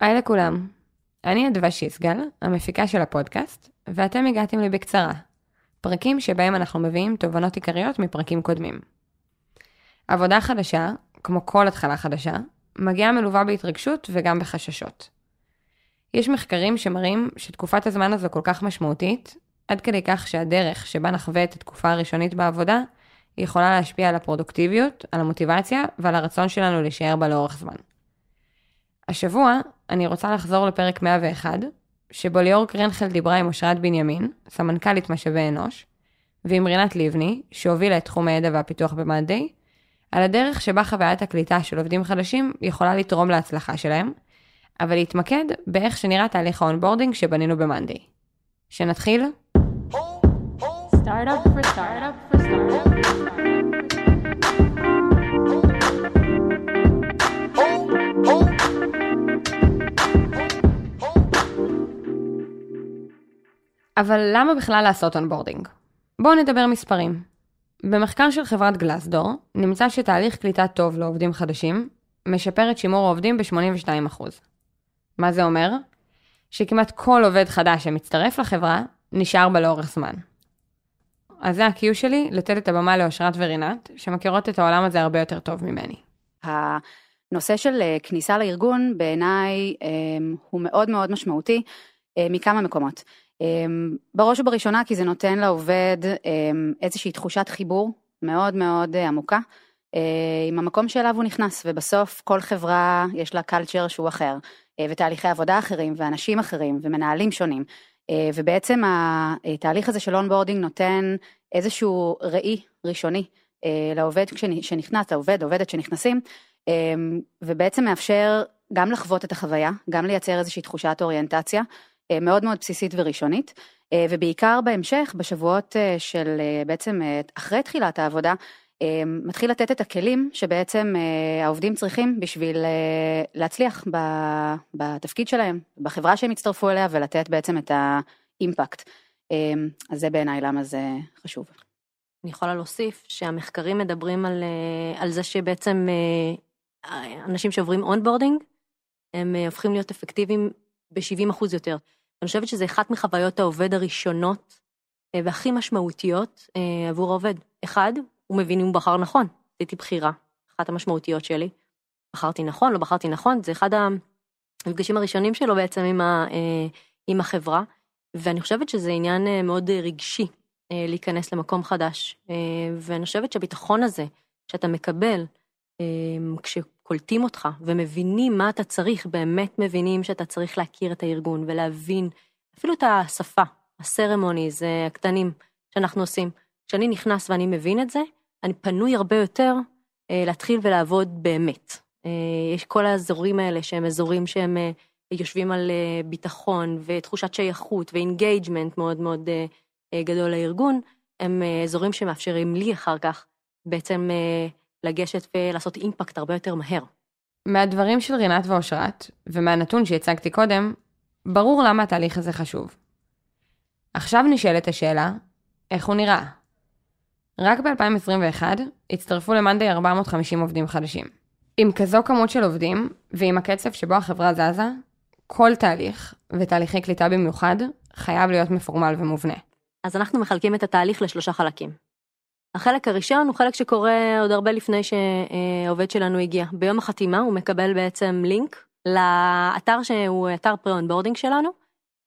היי לכולם, אני אדווה שיסגל, המפיקה של הפודקאסט, ואתם הגעתם לי בקצרה. פרקים שבהם אנחנו מביאים תובנות עיקריות מפרקים קודמים. עבודה חדשה, כמו כל התחלה חדשה, מגיעה מלווה בהתרגשות וגם בחששות. יש מחקרים שמראים שתקופת הזמן הזו כל כך משמעותית, עד כדי כך שהדרך שבה נחווה את התקופה הראשונית בעבודה, יכולה להשפיע על הפרודוקטיביות, על המוטיבציה ועל הרצון שלנו להישאר בה לאורך זמן. השבוע אני רוצה לחזור לפרק 101, שבו ליאור קרנחל דיברה עם אושרת בנימין, סמנכ"לית משאבי אנוש, ועם רינת לבני, שהובילה את תחום הידע והפיתוח ב-monday, על הדרך שבה חוויית הקליטה של עובדים חדשים יכולה לתרום להצלחה שלהם, אבל להתמקד באיך שנראה תהליך ה onboarding שבנינו ב-monday. שנתחיל? Startup for startup for startup. אבל למה בכלל לעשות onboarding? בואו נדבר מספרים. במחקר של חברת Glassdoor, נמצא שתהליך קליטה טוב לעובדים חדשים, משפר את שימור העובדים ב-82%. מה זה אומר? שכמעט כל עובד חדש שמצטרף לחברה, נשאר בה לאורך זמן. אז זה ה-cue שלי, לתת את הבמה לאושרת ורינת, שמכירות את העולם הזה הרבה יותר טוב ממני. הנושא של אה, כניסה לארגון בעיניי אה, הוא מאוד מאוד משמעותי אה, מכמה מקומות. אמ, בראש ובראשונה כי זה נותן לעובד אמ, איזושהי תחושת חיבור מאוד מאוד אה, עמוקה אה, עם המקום שאליו הוא נכנס, ובסוף כל חברה יש לה culture שהוא אחר, אה, ותהליכי עבודה אחרים, ואנשים אחרים, ומנהלים שונים. ובעצם התהליך הזה של onboarding נותן איזשהו ראי ראשוני לעובד שנכנס, לעובד, עובדת שנכנסים, ובעצם מאפשר גם לחוות את החוויה, גם לייצר איזושהי תחושת אוריינטציה. אה, מאוד מאוד בסיסית וראשונית, אה, ובעיקר בהמשך, בשבועות אה, של בעצם אחרי תחילת העבודה, מתחיל לתת את הכלים שבעצם העובדים צריכים בשביל להצליח בתפקיד שלהם, בחברה שהם הצטרפו אליה ולתת בעצם את האימפקט. אז זה בעיניי למה זה חשוב. אני יכולה להוסיף שהמחקרים מדברים על, על זה שבעצם אנשים שעוברים onboarding, הם הופכים להיות אפקטיביים ב-70 אחוז יותר. אני חושבת שזה אחת מחוויות העובד הראשונות אה, והכי משמעותיות אה, עבור העובד. אחד, הוא מבין אם הוא בחר נכון, עשיתי בחירה, אחת המשמעותיות שלי. בחרתי נכון, לא בחרתי נכון, זה אחד המפגשים הראשונים שלו בעצם עם, ה, אה, עם החברה, ואני חושבת שזה עניין מאוד רגשי להיכנס למקום חדש. ואני חושבת שהביטחון הזה שאתה מקבל, כש... קולטים אותך ומבינים מה אתה צריך, באמת מבינים שאתה צריך להכיר את הארגון ולהבין אפילו את השפה, ה ceremonies הקטנים שאנחנו עושים. כשאני נכנס ואני מבין את זה, אני פנוי הרבה יותר אה, להתחיל ולעבוד באמת. אה, יש כל האזורים האלה שהם אזורים שהם אה, יושבים על אה, ביטחון ותחושת שייכות ו engagement מאוד מאוד אה, אה, גדול לארגון, הם אה, אזורים שמאפשרים לי אחר כך בעצם אה, לגשת ולעשות אימפקט הרבה יותר מהר. מהדברים של רינת ואושרת, ומהנתון שהצגתי קודם, ברור למה התהליך הזה חשוב. עכשיו נשאלת השאלה, איך הוא נראה? רק ב-2021 הצטרפו למאנדי 450 עובדים חדשים. עם כזו כמות של עובדים, ועם הקצב שבו החברה זזה, כל תהליך, ותהליכי קליטה במיוחד, חייב להיות מפורמל ומובנה. אז אנחנו מחלקים את התהליך לשלושה חלקים. החלק הראשון הוא חלק שקורה עוד הרבה לפני שהעובד שלנו הגיע. ביום החתימה הוא מקבל בעצם לינק לאתר שהוא אתר pre-onboarding שלנו,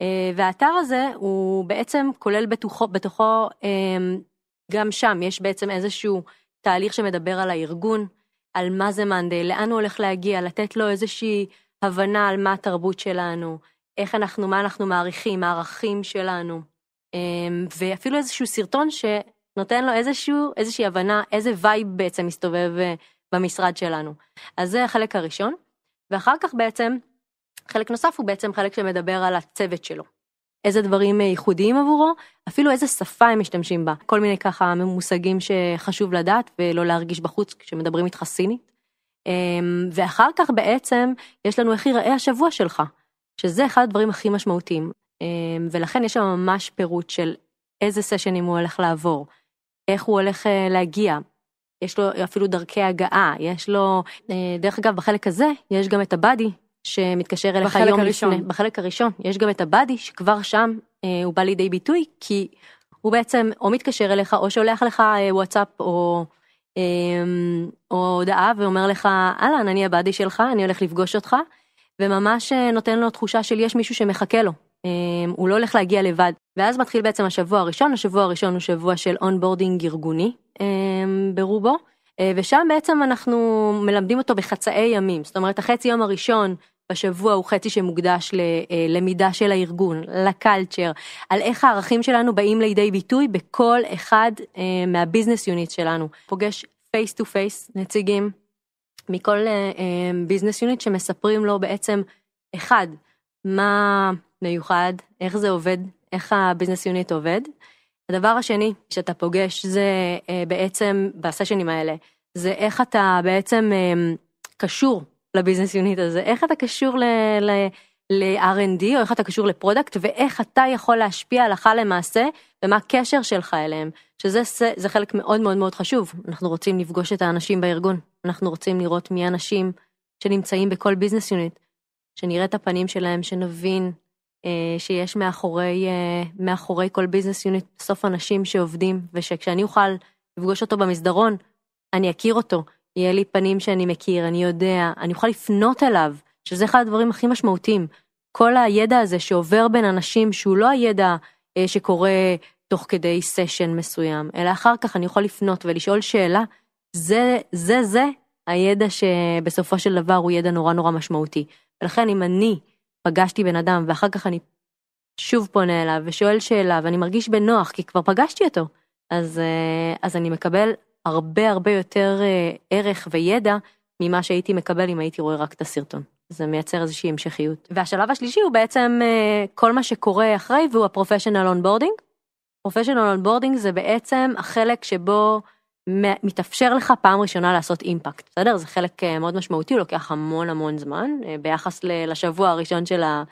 אה, והאתר הזה הוא בעצם כולל בתוכו, בתוכו אה, גם שם יש בעצם איזשהו תהליך שמדבר על הארגון, על מה זה monday, לאן הוא הולך להגיע, לתת לו איזושהי הבנה על מה התרבות שלנו, איך אנחנו, מה אנחנו מעריכים, הערכים שלנו, אה, ואפילו איזשהו סרטון ש... נותן לו איזשהו, איזושהי הבנה איזה vibe בעצם מסתובב אה, במשרד שלנו. אז זה החלק הראשון, ואחר כך בעצם, חלק נוסף הוא בעצם חלק שמדבר על הצוות שלו. איזה דברים אה, ייחודיים עבורו, אפילו איזה שפה הם משתמשים בה, כל מיני ככה מושגים שחשוב לדעת ולא להרגיש בחוץ כשמדברים איתך סינית. אמ, ואחר כך בעצם יש לנו איך ייראה השבוע שלך, שזה אחד הדברים הכי משמעותיים. אמ, ולכן יש שם ממש פירוט של איזה סשנים הוא הולך לעבור, איך הוא הולך אה, להגיע. יש לו אפילו דרכי הגעה, יש לו, אה, דרך אגב, בחלק הזה יש גם את הבאדי שמתקשר אליך בחלק יום הראשון. לפני, בחלק הראשון, יש גם את הבאדי שכבר שם אה, הוא בא לידי ביטוי, כי הוא בעצם או מתקשר אליך או שולח לך וואטסאפ או, אה, או הודעה ואומר לך, אהלן, אני ה buddy שלך, אני הולך לפגוש אותך, וממש נותן לו תחושה של יש מישהו שמחכה לו. אה, הוא לא הולך להגיע לבד. ואז מתחיל בעצם השבוע הראשון, השבוע הראשון הוא שבוע של onboarding ארגוני אה, ברובו, אה, ושם בעצם אנחנו מלמדים אותו בחצאי ימים, זאת אומרת החצי יום הראשון בשבוע הוא חצי שמוקדש ללמידה של הארגון, ל culture, על איך הערכים שלנו באים לידי ביטוי בכל אחד אה, מה business unit שלנו. פוגש face to face נציגים מכל business unit שמספרים לו בעצם, אחד, מה מיוחד, איך זה עובד, איך ה business unit עובד. הדבר השני שאתה פוגש זה אה, בעצם בסשנים האלה, זה איך אתה בעצם אה, קשור ל business unit הזה, איך אתה קשור ל-R&D או איך אתה קשור ל product ואיך אתה יכול להשפיע הלכה למעשה ומה הקשר שלך אליהם, שזה זה חלק מאוד מאוד מאוד חשוב. אנחנו רוצים לפגוש את האנשים בארגון, אנחנו רוצים לראות מי האנשים שנמצאים בכל business unit, שנראה את הפנים שלהם, שנבין שיש מאחורי, אה, מאחורי כל business unit בסוף אנשים שעובדים, ושכשאני אוכל לפגוש אותו במסדרון, אני אכיר אותו, יהיה לי פנים שאני מכיר, אני יודע, אני אוכל לפנות אליו, שזה אחד הדברים הכי משמעותיים. כל הידע הזה שעובר בין אנשים, שהוא לא הידע אה, שקורה תוך כדי סשן מסוים, אלא אחר כך אני יכול לפנות ולשאול שאלה, זה, זה, זה הידע שבסופו של דבר הוא ידע נורא נורא משמעותי. ולכן אם אני פגשתי בן אדם ואחר כך אני שוב פונה אליו ושואל שאלה ואני מרגיש בנוח כי כבר פגשתי אותו, אז, אה, אז אני מקבל הרבה הרבה יותר אה, ערך וידע ממה שהייתי מקבל אם הייתי רואה רק את הסרטון. זה מייצר איזושהי המשכיות. והשלב השלישי הוא בעצם אה, כל מה שקורה אחרי והוא ה professional onboarding. professional onboarding זה בעצם החלק שבו מתאפשר לך פעם ראשונה לעשות impact, בסדר? זה חלק אה, מאוד משמעותי, הוא לוקח המון המון זמן ביחס לשבוע הראשון של, ה,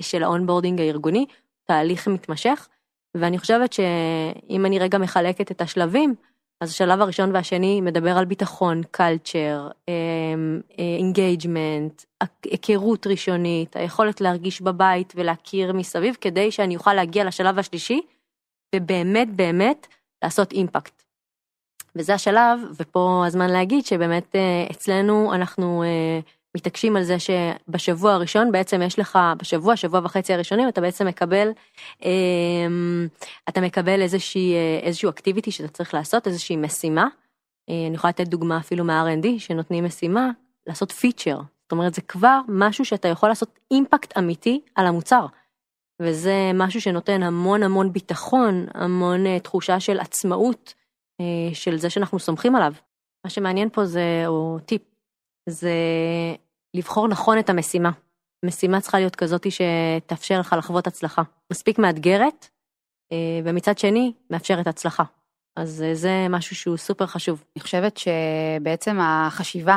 של ה onboarding הארגוני, תהליך מתמשך, ואני חושבת שאם אני רגע מחלקת את השלבים, אז השלב הראשון והשני מדבר על ביטחון, culture, engagement, היכרות ראשונית, היכולת להרגיש בבית ולהכיר מסביב, כדי שאני אוכל להגיע לשלב השלישי, ובאמת באמת לעשות impact. וזה השלב, ופה הזמן להגיד שבאמת אה, אצלנו אנחנו אה, מתעקשים על זה שבשבוע הראשון בעצם יש לך, בשבוע, שבוע וחצי הראשונים, אתה בעצם מקבל, אמ, אתה מקבל איזושהי, איזשהו אקטיביטי שאתה צריך לעשות, איזושהי משימה. אני יכולה לתת דוגמה אפילו מה-R&D, שנותנים משימה, לעשות פיצ'ר. זאת אומרת, זה כבר משהו שאתה יכול לעשות אימפקט אמיתי על המוצר. וזה משהו שנותן המון המון ביטחון, המון תחושה של עצמאות, של זה שאנחנו סומכים עליו. מה שמעניין פה זה, או טיפ, זה לבחור נכון את המשימה. משימה צריכה להיות כזאת שתאפשר לך לחוות הצלחה. מספיק מאתגרת, אה, ומצד שני, מאפשרת הצלחה. אז אה, זה משהו שהוא סופר חשוב. אני חושבת שבעצם החשיבה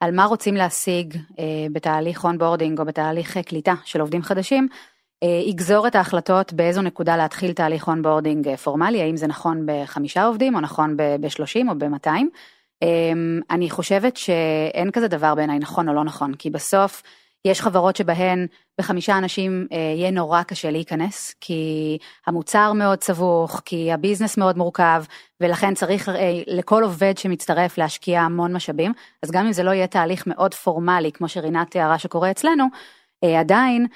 על מה רוצים להשיג אה, בתהליך onboarding או בתהליך קליטה של עובדים חדשים, יגזור את ההחלטות באיזו נקודה להתחיל תהליך onboarding פורמלי, האם זה נכון בחמישה עובדים או נכון ב-30 או ב-200. אמ, אני חושבת שאין כזה דבר בעיניי נכון או לא נכון, כי בסוף יש חברות שבהן בחמישה אנשים אה, יהיה נורא קשה להיכנס, כי המוצר מאוד סבוך, כי הביזנס מאוד מורכב, ולכן צריך אה, לכל עובד שמצטרף להשקיע המון משאבים, אז גם אם זה לא יהיה תהליך מאוד פורמלי, כמו שרינת תיארה שקורה אצלנו, אה, עדיין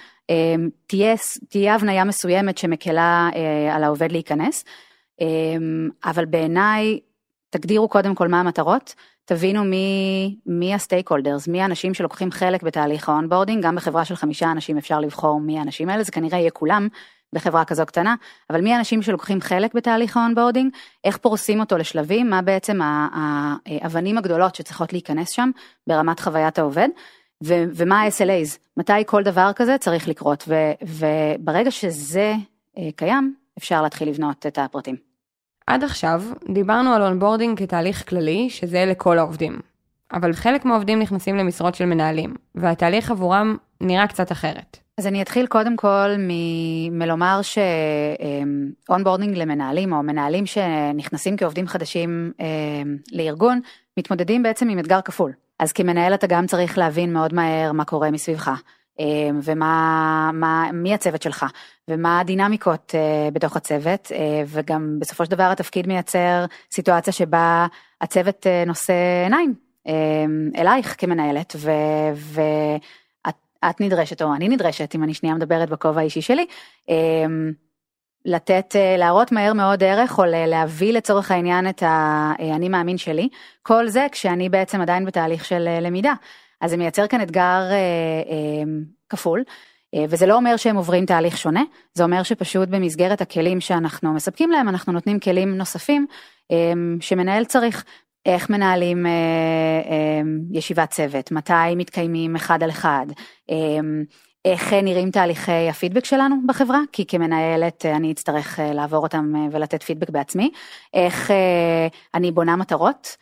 תהיה, תהיה הבניה מסוימת שמקלה על העובד להיכנס, אבל בעיניי תגדירו קודם כל מה המטרות, תבינו מי, מי ה stakeholders, מי האנשים שלוקחים חלק בתהליך ה onboarding, גם בחברה של חמישה אנשים אפשר לבחור מי האנשים האלה, זה כנראה יהיה כולם בחברה כזו קטנה, אבל מי האנשים שלוקחים חלק בתהליך ה onboarding, איך פורסים אותו לשלבים, מה בעצם האבנים הגדולות שצריכות להיכנס שם ברמת חוויית העובד, ו- ומה ה-SLAs, מתי כל דבר כזה צריך לקרות, ו- וברגע שזה אה, קיים, אפשר להתחיל לבנות את הפרטים. עד עכשיו דיברנו על onboarding כתהליך כללי שזה לכל העובדים. אבל חלק מהעובדים נכנסים למשרות של מנהלים, והתהליך עבורם נראה קצת אחרת. אז אני אתחיל קודם כל מ- מלומר ש onboarding למנהלים, או מנהלים שנכנסים כעובדים חדשים אה, לארגון, מתמודדים בעצם עם אתגר כפול. אז כמנהל אתה גם צריך להבין מאוד מהר מה קורה מסביבך, אמ, ומה, מה, מי הצוות שלך, ומה הדינמיקות אה, בתוך הצוות, אה, וגם בסופו של דבר התפקיד מייצר סיטואציה שבה הצוות אה, נושא עיניים אלייך כמנהלת, ואת נדרשת, או אני נדרשת, אם אני שנייה מדברת בכובע האישי שלי, לתת, להראות מהר מאוד ערך, או להביא לצורך העניין את האני מאמין שלי, כל זה כשאני בעצם עדיין בתהליך של למידה. אז זה מייצר כאן אתגר אה, אה, כפול. אה, וזה לא אומר שהם עוברים תהליך שונה, זה אומר שפשוט במסגרת הכלים שאנחנו מספקים להם, אנחנו נותנים כלים נוספים אה, שמנהל צריך. איך מנהלים אה, אה, ישיבת צוות, מתי מתקיימים אחד על אחד, אה, איך נראים תהליכי הפידבק שלנו בחברה, כי כמנהלת אני אצטרך לעבור אותם ולתת פידבק בעצמי, איך אני בונה מטרות.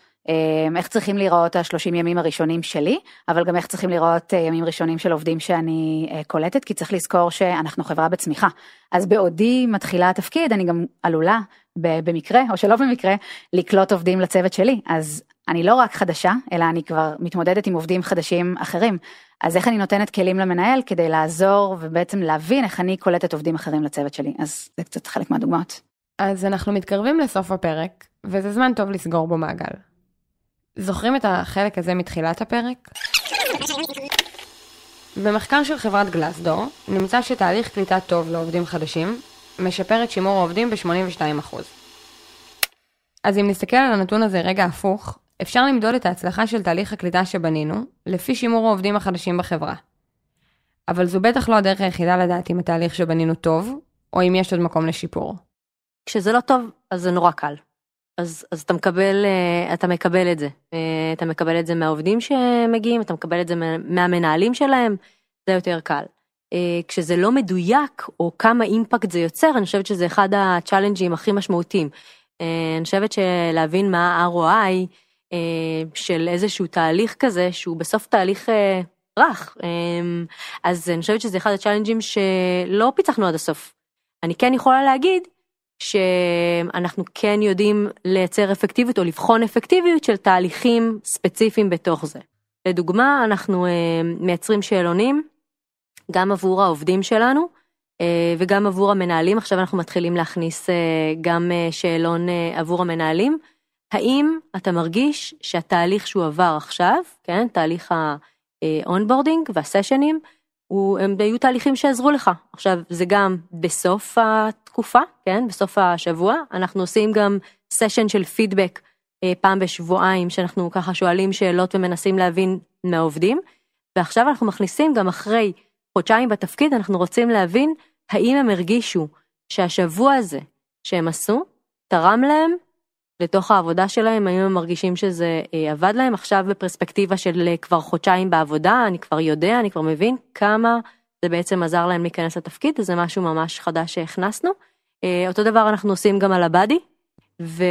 איך צריכים להיראות השלושים ימים הראשונים שלי, אבל גם איך צריכים להיראות אה, ימים ראשונים של עובדים שאני אה, קולטת, כי צריך לזכור שאנחנו חברה בצמיחה. אז בעודי מתחילה התפקיד, אני גם עלולה, במקרה או שלא במקרה, לקלוט עובדים לצוות שלי. אז אני לא רק חדשה, אלא אני כבר מתמודדת עם עובדים חדשים אחרים. אז איך אני נותנת כלים למנהל כדי לעזור ובעצם להבין איך אני קולטת עובדים אחרים לצוות שלי. אז זה קצת חלק מהדוגמאות. אז אנחנו מתקרבים לסוף הפרק, וזה זמן טוב לסגור בו מעגל. זוכרים את החלק הזה מתחילת הפרק? במחקר של חברת גלסדור, נמצא שתהליך קליטה טוב לעובדים חדשים, משפר את שימור העובדים ב-82%. אז אם נסתכל על הנתון הזה רגע הפוך, אפשר למדוד את ההצלחה של תהליך הקליטה שבנינו, לפי שימור העובדים החדשים בחברה. אבל זו בטח לא הדרך היחידה לדעת אם התהליך שבנינו טוב, או אם יש עוד מקום לשיפור. כשזה לא טוב, אז זה נורא קל. אז, אז אתה מקבל, אה, אתה מקבל את זה. אה, אתה מקבל את זה מהעובדים שמגיעים, אתה מקבל את זה מהמנהלים שלהם, זה יותר קל. אה, כשזה לא מדויק, או כמה impact זה יוצר, אני חושבת שזה אחד ה challenge ים הכי משמעותיים. אני חושבת שלהבין מה ה-ROI של איזשהו תהליך כזה, שהוא בסוף תהליך רך. אז אני חושבת שזה אחד הצ'אלנג'ים שלא פיצחנו עד הסוף. אני כן יכולה להגיד, שאנחנו כן יודעים לייצר אפקטיביות או לבחון אפקטיביות של תהליכים ספציפיים בתוך זה. לדוגמה, אנחנו מייצרים שאלונים גם עבור העובדים שלנו וגם עבור המנהלים, עכשיו אנחנו מתחילים להכניס גם שאלון עבור המנהלים. האם אתה מרגיש שהתהליך שהוא עבר עכשיו, כן, תהליך ה-onboarding והסשנים, הם היו תהליכים שעזרו לך. עכשיו, זה גם בסוף התקופה, כן, בסוף השבוע, אנחנו עושים גם סשן של פידבק אה, פעם בשבועיים, שאנחנו ככה שואלים שאלות ומנסים להבין מהעובדים, ועכשיו אנחנו מכניסים גם אחרי חודשיים בתפקיד, אנחנו רוצים להבין האם הם הרגישו שהשבוע הזה שהם עשו, תרם להם לתוך העבודה שלהם, האם הם מרגישים שזה אה, עבד להם עכשיו בפרספקטיבה של אה, כבר חודשיים בעבודה, אני כבר יודע, אני כבר מבין כמה זה בעצם עזר להם להיכנס לתפקיד, זה משהו ממש חדש שהכנסנו. אה, אותו דבר אנחנו עושים גם על ה buddy, ו...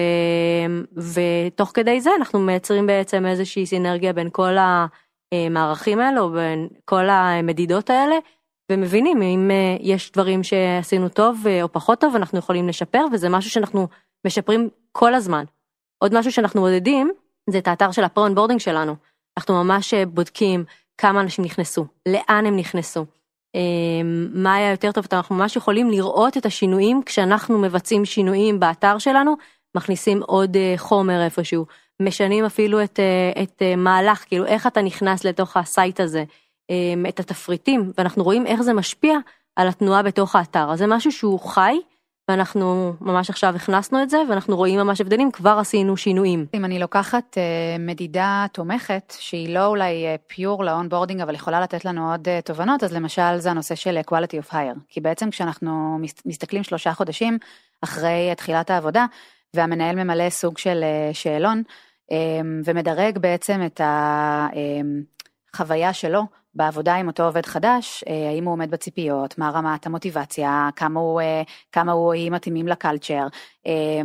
ותוך כדי זה אנחנו מייצרים בעצם איזושהי סינרגיה בין כל המערכים האלה, או בין כל המדידות האלה, ומבינים אם יש דברים שעשינו טוב או פחות טוב, אנחנו יכולים לשפר, וזה משהו שאנחנו משפרים כל הזמן. עוד משהו שאנחנו מודדים זה את האתר של ה preboarding שלנו. אנחנו ממש אה, בודקים כמה אנשים נכנסו, לאן הם נכנסו, אמ, מה היה יותר טוב, אנחנו ממש יכולים לראות את השינויים כשאנחנו מבצעים שינויים באתר שלנו, מכניסים עוד אה, חומר איפשהו, משנים אפילו את, אה, את מהלך, כאילו איך אתה נכנס לתוך ה site הזה, את התפריטים, ואנחנו רואים איך זה משפיע על התנועה בתוך האתר. אז זה משהו שהוא חי, ואנחנו ממש עכשיו הכנסנו את זה, ואנחנו רואים ממש הבדלים, כבר עשינו שינויים. אם אני לוקחת אה, מדידה תומכת, שהיא לא אולי pure ל onboarding, אבל יכולה לתת לנו עוד אה, תובנות, אז למשל זה הנושא של אה, quality of hire. כי בעצם כשאנחנו מסתכלים שלושה חודשים אחרי תחילת העבודה, והמנהל ממלא סוג של שאלון, ומדרג בעצם את החוויה שלו בעבודה עם אותו עובד חדש, אה, האם הוא עומד בציפיות, מה רמת המוטיבציה, כמה הוא, אה, כמה הוא, היא מתאימים לקלצ'ר, אה,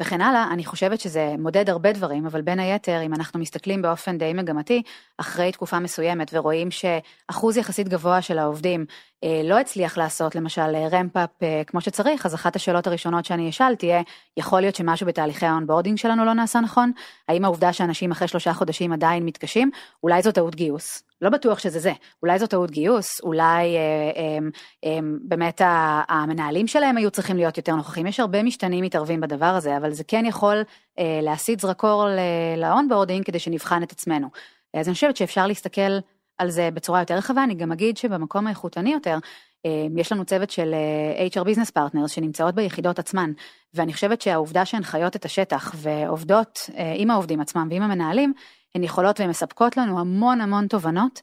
וכן הלאה, אני חושבת שזה מודד הרבה דברים, אבל בין היתר, אם אנחנו מסתכלים באופן די מגמתי, אחרי תקופה מסוימת ורואים שאחוז יחסית גבוה של העובדים לא הצליח לעשות למשל ramp-up אה, כמו שצריך, אז אחת השאלות הראשונות שאני אשאל תהיה, יכול להיות שמשהו בתהליכי ה onboarding שלנו לא נעשה נכון? האם העובדה שאנשים אחרי שלושה חודשים עדיין מתקשים? אולי זו טעות גיוס. לא בטוח שזה זה, אולי זו טעות גיוס, אולי אה, אה, אה, באמת המנהלים שלהם היו צריכים להיות יותר נוכחים, יש הרבה משתנים מתערבים בדבר הזה, אבל זה כן יכול אה, להסיט זרקור ל onboarding כדי שנבחן את עצמנו. אז אני חושבת שאפשר להסתכל על זה בצורה יותר רחבה, אני גם אגיד שבמקום האיכותני יותר, אה, יש לנו צוות של אה, HR Business Partners שנמצאות ביחידות עצמן, ואני חושבת שהעובדה שהן חיות את השטח ועובדות אה, עם העובדים עצמם ועם המנהלים, הן יכולות והן מספקות לנו המון המון תובנות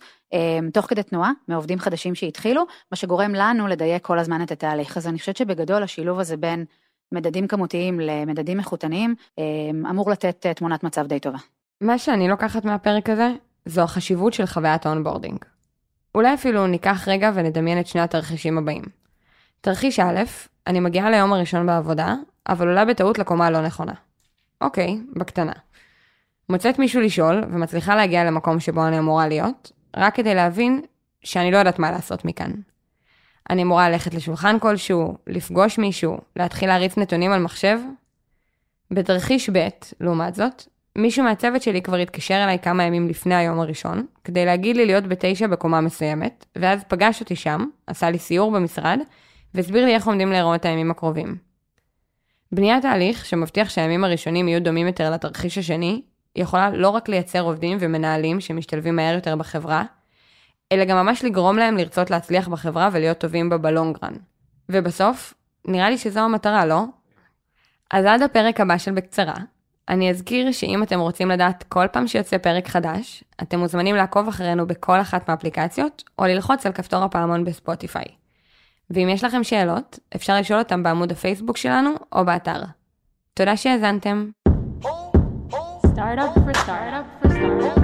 תוך כדי תנועה מעובדים חדשים שהתחילו, מה שגורם לנו לדייק כל הזמן את התהליך. אז אני חושבת שבגדול השילוב הזה בין מדדים כמותיים למדדים איכותניים אמור לתת תמונת מצב די טובה. מה שאני לוקחת מהפרק הזה, זו החשיבות של חוויית ה onboarding. אולי אפילו ניקח רגע ונדמיין את שני התרחישים הבאים. תרחיש א', אני מגיעה ליום הראשון בעבודה, אבל עולה בטעות לקומה הלא נכונה. אוקיי, בקטנה. מוצאת מישהו לשאול, ומצליחה להגיע למקום שבו אני אמורה להיות, רק כדי להבין שאני לא יודעת מה לעשות מכאן. אני אמורה ללכת לשולחן כלשהו, לפגוש מישהו, להתחיל להריץ נתונים על מחשב? בתרחיש ב', לעומת זאת, מישהו מהצוות שלי כבר התקשר אליי כמה ימים לפני היום הראשון, כדי להגיד לי להיות בתשע בקומה מסוימת, ואז פגש אותי שם, עשה לי סיור במשרד, והסביר לי איך עומדים להיראות הימים הקרובים. בניית תהליך שמבטיח שהימים הראשונים יהיו דומים יותר לתרחיש השני, יכולה לא רק לייצר עובדים ומנהלים שמשתלבים מהר יותר בחברה, אלא גם ממש לגרום להם לרצות להצליח בחברה ולהיות טובים בה בלונגרן. ובסוף, נראה לי שזו המטרה, לא? אז עד הפרק הבא של בקצרה, אני אזכיר שאם אתם רוצים לדעת כל פעם שיוצא פרק חדש, אתם מוזמנים לעקוב אחרינו בכל אחת מהאפליקציות, או ללחוץ על כפתור הפעמון בספוטיפיי. ואם יש לכם שאלות, אפשר לשאול אותם בעמוד הפייסבוק שלנו או באתר. תודה שהאזנתם. Startup for startup for startup.